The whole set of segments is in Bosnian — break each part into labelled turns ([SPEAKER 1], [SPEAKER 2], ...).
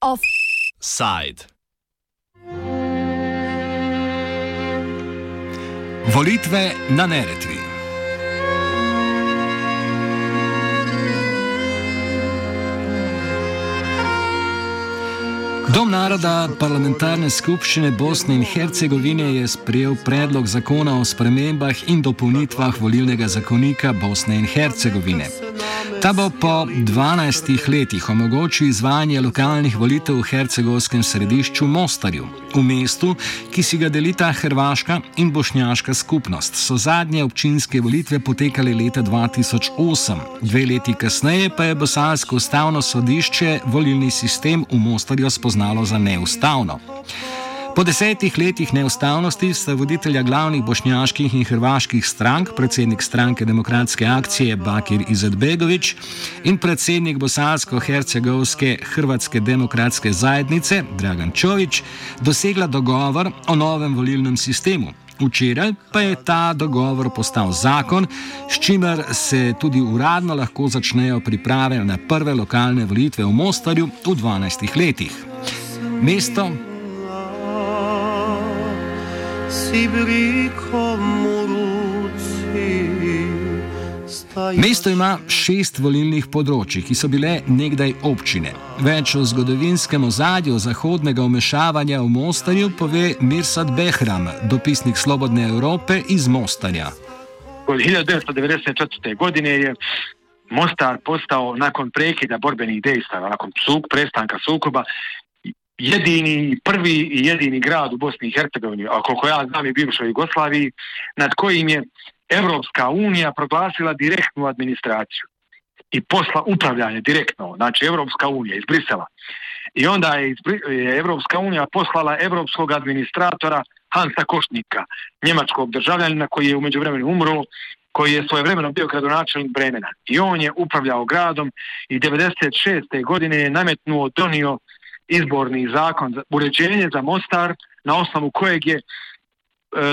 [SPEAKER 1] Offside. Volitve na Neretvi. Dom naroda parlamentarne skupščine Bosne in Hercegovine je sprejel predlog zakona o spremembah in dopolnitvah volilnega zakonika Bosne in Hercegovine. Ta bo po 12 letih omogočil izvajanje lokalnih volitev v hercegovskem središču Mostarju, v mestu, ki si ga delita hrvaška in bošnjaška skupnost. So zadnje občinske volitve potekale leta 2008, dve leti kasneje pa je bosansko ustavno sodišče volilni sistem v Mostarju spoznalo za neustavno. Po desetih letih neustavnosti sta voditelja glavnih bošnjaških in hrvaških strank, predsednik stranke Demokratske akcije Bakir Izetbegovič in predsednik bosansko-hercegovske Hrvatske demokratske zajednice Dragan Čovič, dosegla dogovor o novem volilnem sistemu. Včeraj pa je ta dogovor postal zakon, s čimer se tudi uradno lahko začnejo priprave na prve lokalne volitve v Mostarju v 12 letih. Mesto Mesto ima šest volilnih področji, ki so bile nekdaj občine. Več o zgodovinskem ozadju zahodnega umešavanja v Mostarju pove Mirsad Behram, dopisnik Slobodne Evrope iz Mostarja.
[SPEAKER 2] Od 1994. godine je Mostar postao nakon prekida borbenih dejstava, nakon suk, prestanka sukoba, jedini, prvi i jedini grad u Bosni i Hercegovini, a koliko ja znam i bivšoj Jugoslaviji, nad kojim je Evropska unija proglasila direktnu administraciju i posla upravljanje direktno, znači Evropska unija iz Brisela. I onda je, iz, je Evropska unija poslala evropskog administratora Hansa Košnika, njemačkog državljanina koji je umeđu vremenu umro, koji je svoje vremeno bio gradonačelnik Bremena. I on je upravljao gradom i 96. godine je nametnuo, donio izborni zakon, uređenje za Mostar na osnovu kojeg je e,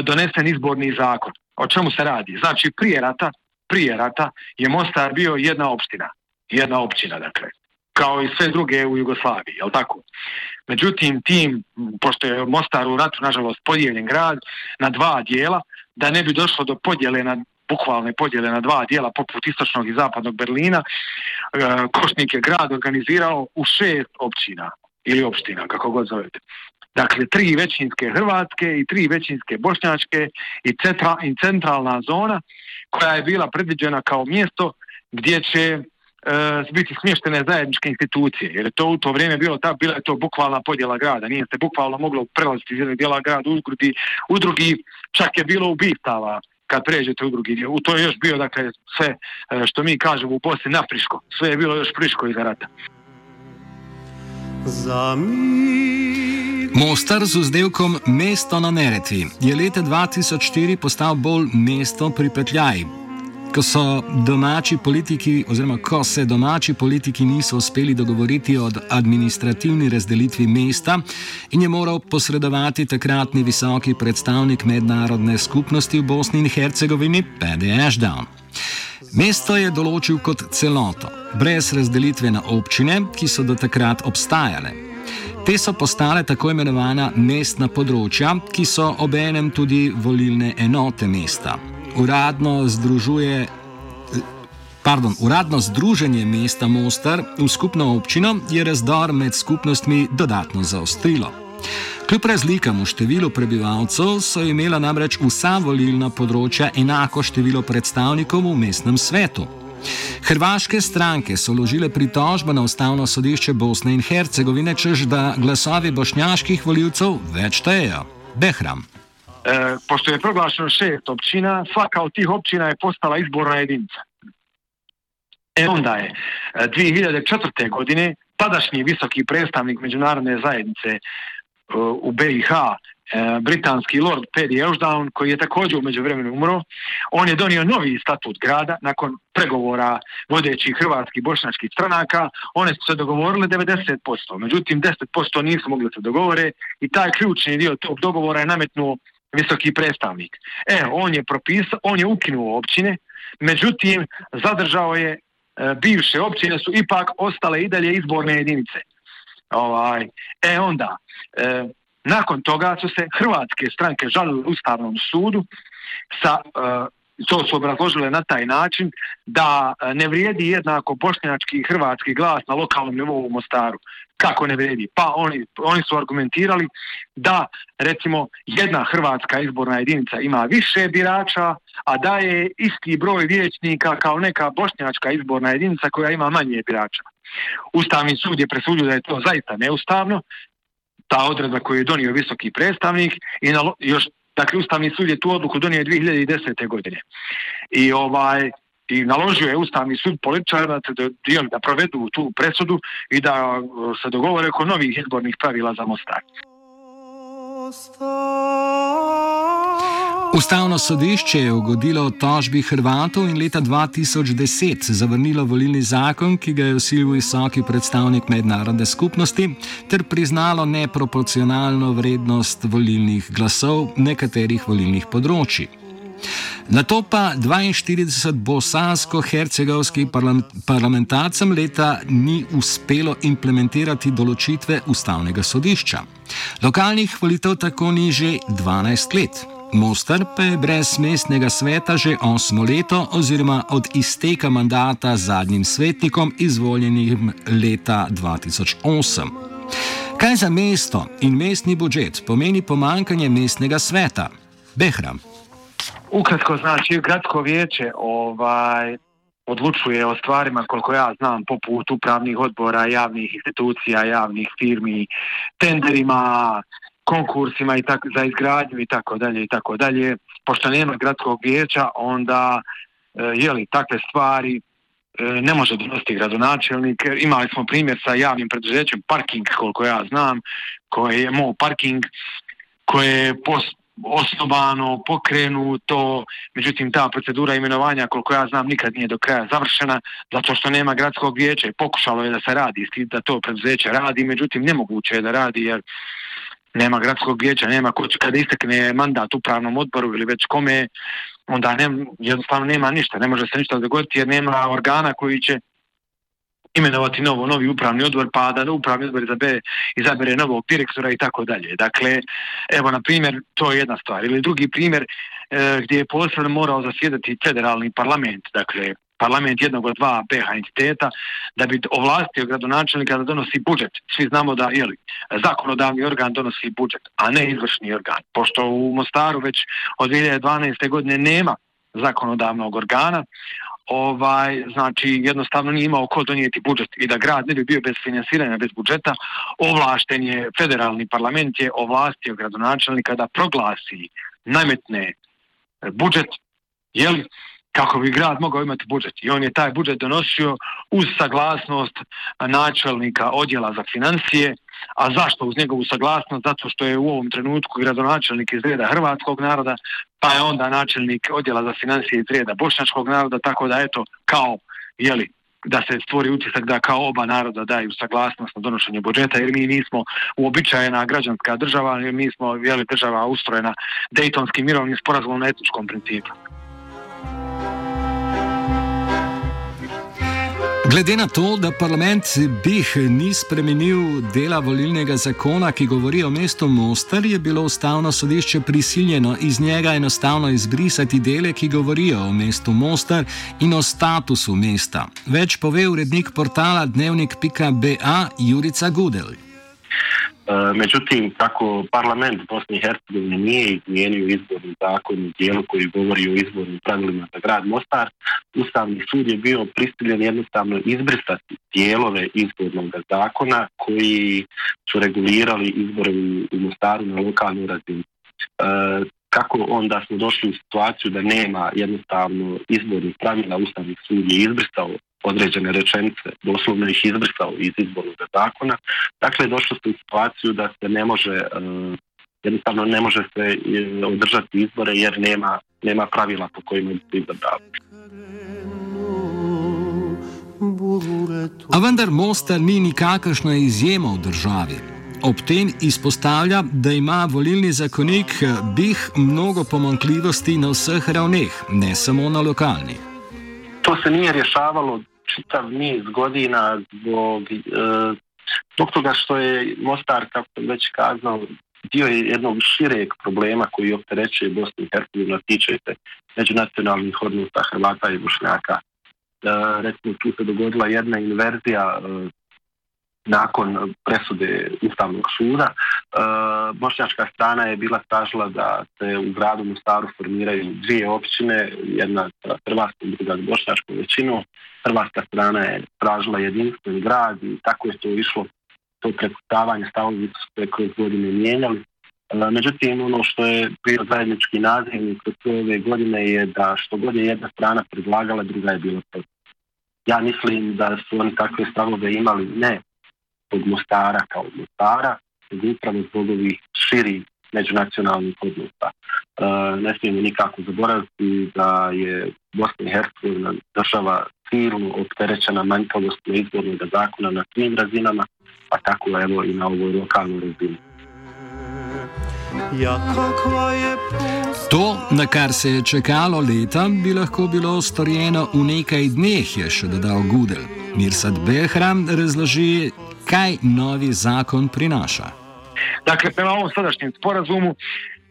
[SPEAKER 2] donesen izborni zakon. O čemu se radi? Znači prije rata, prije rata je Mostar bio jedna opština. Jedna općina, dakle. Kao i sve druge u Jugoslaviji, je tako? Međutim, tim, pošto je Mostar u ratu, nažalost, podijeljen grad na dva dijela, da ne bi došlo do podjele na bukvalne podjele na dva dijela poput istočnog i zapadnog Berlina, e, Košnik je grad organizirao u šest općina ili opština, kako god zovete. Dakle, tri većinske hrvatske i tri većinske bošnjačke i, centra, i centralna zona koja je bila predviđena kao mjesto gdje će e, biti smještene zajedničke institucije. Jer je to u to vrijeme bilo ta, bila je to bukvalna podjela grada. Nije se bukvalno moglo prelaziti iz jednog dijela grada u drugi, u drugi, čak je bilo ubistava kad pređete u drugi U to je još bio, dakle, sve e, što mi kažemo u Bosni napriško. Sve je bilo još friško iza rata.
[SPEAKER 1] Mostar z vzdevkom Mesto na Neretvi je leta 2004 postal bolj mesto pripetljaj. Ko so domači politiki, oziroma ko se domači politiki niso uspeli dogovoriti o administrativni razdelitvi mesta in je moral posredovati takratni visoki predstavnik mednarodne skupnosti v Bosni in Hercegovini, Paddy Ashdown. Mesto je določil kot celoto, brez razdelitve na občine, ki so do takrat obstajale. Te so postale tako imenovana mestna področja, ki so obenem tudi volilne enote mesta. Uradno združuje. Pardon, uradno združenje mesta Mostar v skupno občino je razdor med skupnostmi dodatno zaostrilo. Kljub razlikam v številu prebivalcev so imela namreč vsa volilna področja enako število predstavnikov v mestnem svetu. Hrvaške stranke so ložile pritožbo na ustavno sodišče Bosne in Hercegovine, čež da glasovi bošnjaških voljivcev več tejo. Behram.
[SPEAKER 2] E, pošto je proglašeno šest općina, svaka od tih općina je postala izborna jedinica. E onda je 2004. godine tadašnji visoki predstavnik međunarodne zajednice u BiH e, britanski lord Paddy Ashdown koji je također umeđu vremenu umro, on je donio novi statut grada nakon pregovora vodećih hrvatskih bošnjačkih stranaka, one su se dogovorile 90%, međutim 10% nisu mogli se dogovore i taj ključni dio tog dogovora je nametnuo visoki predstavnik. E, on je propisao, on je ukinuo općine, međutim, zadržao je, e, bivše općine su ipak ostale i dalje izborne jedinice. Ovaj, e onda, e, nakon toga su se hrvatske stranke žalili u Ustavnom sudu sa e, to su obrazložile na taj način da e, ne vrijedi jednako bošnjački i hrvatski glas na lokalnom nivou u Mostaru. Kako ne vrijedi? Pa oni, oni su argumentirali da recimo jedna hrvatska izborna jedinica ima više birača, a da je isti broj vijećnika kao neka bošnjačka izborna jedinica koja ima manje birača. Ustavni sud je presudio da je to zaista neustavno, ta odredba koju je donio visoki predstavnik i na, još Dakle, Ustavni sud je tu odluku donio 2010. godine. I ovaj i naložio je Ustavni sud političara da, da, da provedu tu presudu i da uh, se dogovore oko novih izbornih pravila za Mostar.
[SPEAKER 1] Ustavno sodišče je ugodilo tožbi Hrvatov in leta 2010 zavrnilo volilni zakon, ki ga je usilil visoki predstavnik mednarodne skupnosti, ter priznalo neproporcionalno vrednost volilnih glasov nekaterih volilnih področji. Na to pa 42 bosansko-hercegovskih parlamentarcem leta ni uspelo implementirati določitve ustavnega sodišča. Lokalnih volitev tako ni že 12 let. Mostar pa je brez mestnega sveta že osmo leto, oziroma od izteka mandata zadnjim svetnikom, izvoljenim leta 2008. Kaj za mesto in mestni budžet pomeni pomankanje mestnega sveta? Behram.
[SPEAKER 2] Ukratko, znači, gradsko vijeće ovaj, odlučuje o stvarima, koliko ja znam, poput upravnih odbora, javnih institucija, javnih firmi, tenderima, konkursima i tako za izgradnju i tako dalje i tako dalje. Pošto nema gradskog vijeća, onda e, je li takve stvari e, ne može donositi gradonačelnik. Imali smo primjer sa javnim preduzećem Parking, koliko ja znam, koje je mo parking, koje je pos, osnovano, pokrenuto, međutim ta procedura imenovanja, koliko ja znam, nikad nije do kraja završena, zato što nema gradskog vijeća i pokušalo je da se radi, da to preduzeće radi, međutim nemoguće je da radi jer nema gradskog vijeća, nema ko će kada istekne mandat upravnom odboru ili već kome, onda ne, jednostavno nema ništa, ne može se ništa dogoditi jer nema organa koji će imenovati novo, novi upravni odbor, pa da upravni odbor izabere, izabere novog direktora i tako dalje. Dakle, evo, na primjer, to je jedna stvar. Ili drugi primjer, e, gdje je posebno morao zasjedati federalni parlament, dakle, parlament jednog od dva PH entiteta da bi ovlastio gradonačelnika da donosi budžet. Svi znamo da je zakonodavni organ donosi budžet, a ne izvršni organ. Pošto u Mostaru već od 2012. godine nema zakonodavnog organa, ovaj znači jednostavno nije imao ko donijeti budžet i da grad ne bi bio bez finansiranja, bez budžeta, ovlašten je federalni parlament je ovlastio gradonačelnika da proglasi nametne budžet jeli, kako bi grad mogao imati budžet. I on je taj budžet donosio uz saglasnost načelnika odjela za financije. A zašto uz njegovu saglasnost? Zato što je u ovom trenutku gradonačelnik iz reda hrvatskog naroda, pa je onda načelnik odjela za financije iz reda bošnjačkog naroda, tako da eto, kao, jeli, da se stvori utisak da kao oba naroda daju saglasnost na donošenje budžeta, jer mi nismo uobičajena građanska država, jer mi smo jeli, država ustrojena Dejtonskim mirovnim sporazumom na etničkom principu.
[SPEAKER 1] Glede na to, da parlament BIH ni spremenil dela volilnega zakona, ki govori o mestu Mostar, je bilo ustavno sodišče prisiljeno iz njega enostavno izbrisati dele, ki govorijo o mestu Mostar in o statusu mesta. Več pove urednik portala dnevnik.ba Jurica Gudel.
[SPEAKER 3] E, međutim, kako parlament Bosne i Hercegovine nije izmijenio izborni zakon u dijelu koji govori o izbornim pravilima za grad Mostar, Ustavni sud je bio prisiljen jednostavno izbrisati dijelove izbornog zakona koji su regulirali izbore u Mostaru na lokalnu razinu. E, kako onda smo došli u situaciju da nema jednostavno izbornih pravila, Ustavni sud je izbrisao određene rečenice, doslovno ih izbrisao iz izbornog zakona. Dakle, došlo se u situaciju da se ne može, uh, jednostavno ne može se uh, održati izbore jer nema, nema pravila po kojima bi se izabrali.
[SPEAKER 1] A vendar Mostar ni nikakršna izjema v državi. ob tem izpostavlja, da ima volilni zakonik bih mnogo pomankljivosti na vseh ravneh, ne samo na lokalni.
[SPEAKER 3] To se nije rješavalo čitav niz godina zbog, e, zbog toga što je Mostar, kako sam već kazao, dio je jednog šireg problema koji opterećuje Bosnu i Hercegovinu, tiče se međunacionalnih odnosa Hrvata i Bošnjaka. E, recimo, tu se dogodila jedna inverzija e, nakon presude Ustavnog suda. E, bošnjačka strana je bila tražila da se u gradu Mostaru formiraju dvije općine, jedna sa hrvatskom, druga s bošnjačkom većinom. Hrvatska strana je tražila jedinstven grad i tako je to išlo to preputavanje stavovi su se kroz godine mijenjali. E, međutim, ono što je bio zajednički nazivnik kroz ove godine je da što god je jedna strana predlagala, druga je bila protiv. Ja mislim da su oni takve stavove imali ne od Mostara kao Mostara, nego upravo zbog ovih širih međunacionalnih odnosa. E, ne smijemo nikako zaboraviti da je Bosna i Hercegovina država silno opterećena manjkavostima izbornog zakona na svim razinama, pa tako evo i na ovoj lokalnoj razini.
[SPEAKER 1] To, na kar se je čakalo leta, bi lahko bilo storjeno v nekaj dneh, je še dodal Gudel. Mirsad Behram razloži, kaj novi zakon prinaša.
[SPEAKER 2] Dakle, prema ovom sadašnjem sporazumu,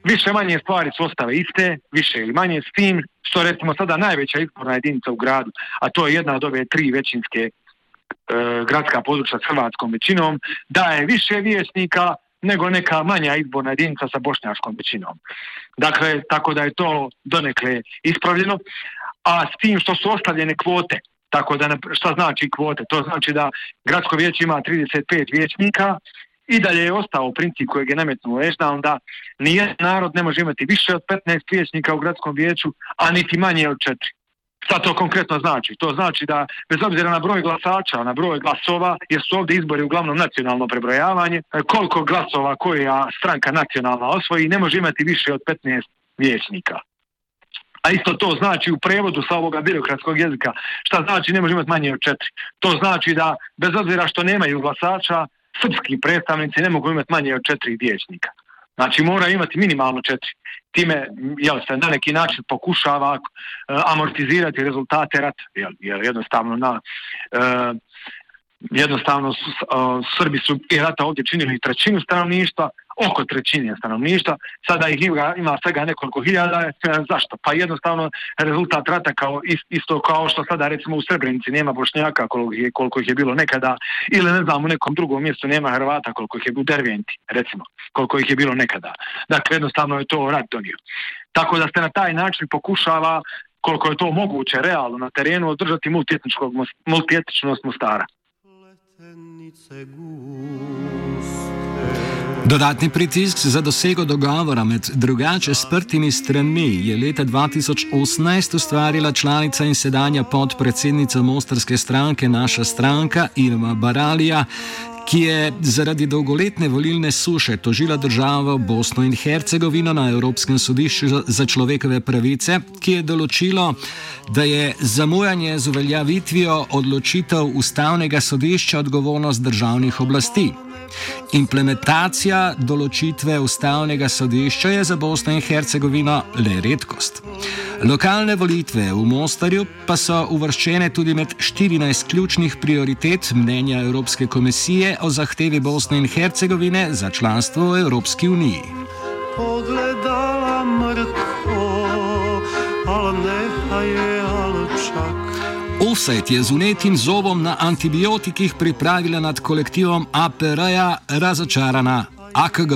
[SPEAKER 2] više manje stvari su ostale iste, više ili manje s tim, što recimo sada najveća izborna jedinica u gradu, a to je jedna od ove tri većinske e, gradska područja s hrvatskom većinom, daje više vjesnika nego neka manja izborna jedinica sa bošnjačkom većinom. Dakle, tako da je to donekle ispravljeno, a s tim što su ostavljene kvote, tako da šta znači kvote? To znači da gradsko vijeće ima 35 vijećnika, i dalje je ostao princip kojeg je nametnuo Ežda, onda nije narod ne može imati više od 15 vijećnika u gradskom vijeću, a niti manje od četiri. Šta to konkretno znači? To znači da bez obzira na broj glasača, na broj glasova, jer su ovdje izbori uglavnom nacionalno prebrojavanje, koliko glasova koja stranka nacionalna osvoji, ne može imati više od 15 vijećnika. A isto to znači u prevodu sa ovoga birokratskog jezika, šta znači ne može imati manje od četiri. To znači da bez obzira što nemaju glasača, srpski predstavnici ne mogu imati manje od četiri vijećnika. Znači mora imati minimalno četiri. Time jel, se na neki način pokušava eh, amortizirati rezultate rata. Jel, jel, jednostavno na E, jednostavno eh, Srbi su i rata ovdje činili trećinu stanovništva, oko trećine stanovništva, sada ih ima, ima svega nekoliko hiljada, e, zašto? Pa jednostavno rezultat rata kao isto kao što sada recimo u Srebrenici nema Bošnjaka koliko, je, koliko ih je bilo nekada, ili ne znam u nekom drugom mjestu nema Hrvata koliko ih je u Derventi, recimo, koliko ih je bilo nekada. Dakle, jednostavno je to rat donio. Tako da se na taj način pokušava koliko je to moguće realno na terenu održati multietničnost Mostara.
[SPEAKER 1] Dodatni pritisk za dosego dogovora med drugače sprtimi stranmi je leta 2018 ustvarila članica in sedanja podpredsednica Mostarske stranke Naša stranka Ilma Baralija, ki je zaradi dolgoletne volilne suše tožila državo Bosno in Hercegovino na Evropskem sodišču za človekove pravice, ki je določilo, da je zamujanje z uveljavitvijo odločitev ustavnega sodišča odgovornost državnih oblasti. Implementacija določitve ustavnega sodišča je za Bosno in Hercegovino le redkost. Lokalne volitve v Mostarju pa so uvrščene tudi med 14 ključnih prioritet mnenja Evropske komisije o zahtevi Bosne in Hercegovine za članstvo v Evropski uniji. Pogledala mrtvo, ali ne je. Offset je z unetim zobom na antibiotikih pripravila nad kolektivom APR-ja razočarana AKG.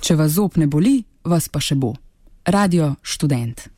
[SPEAKER 4] Če vas zob ne boli, vas pa še bo. Radio Študent.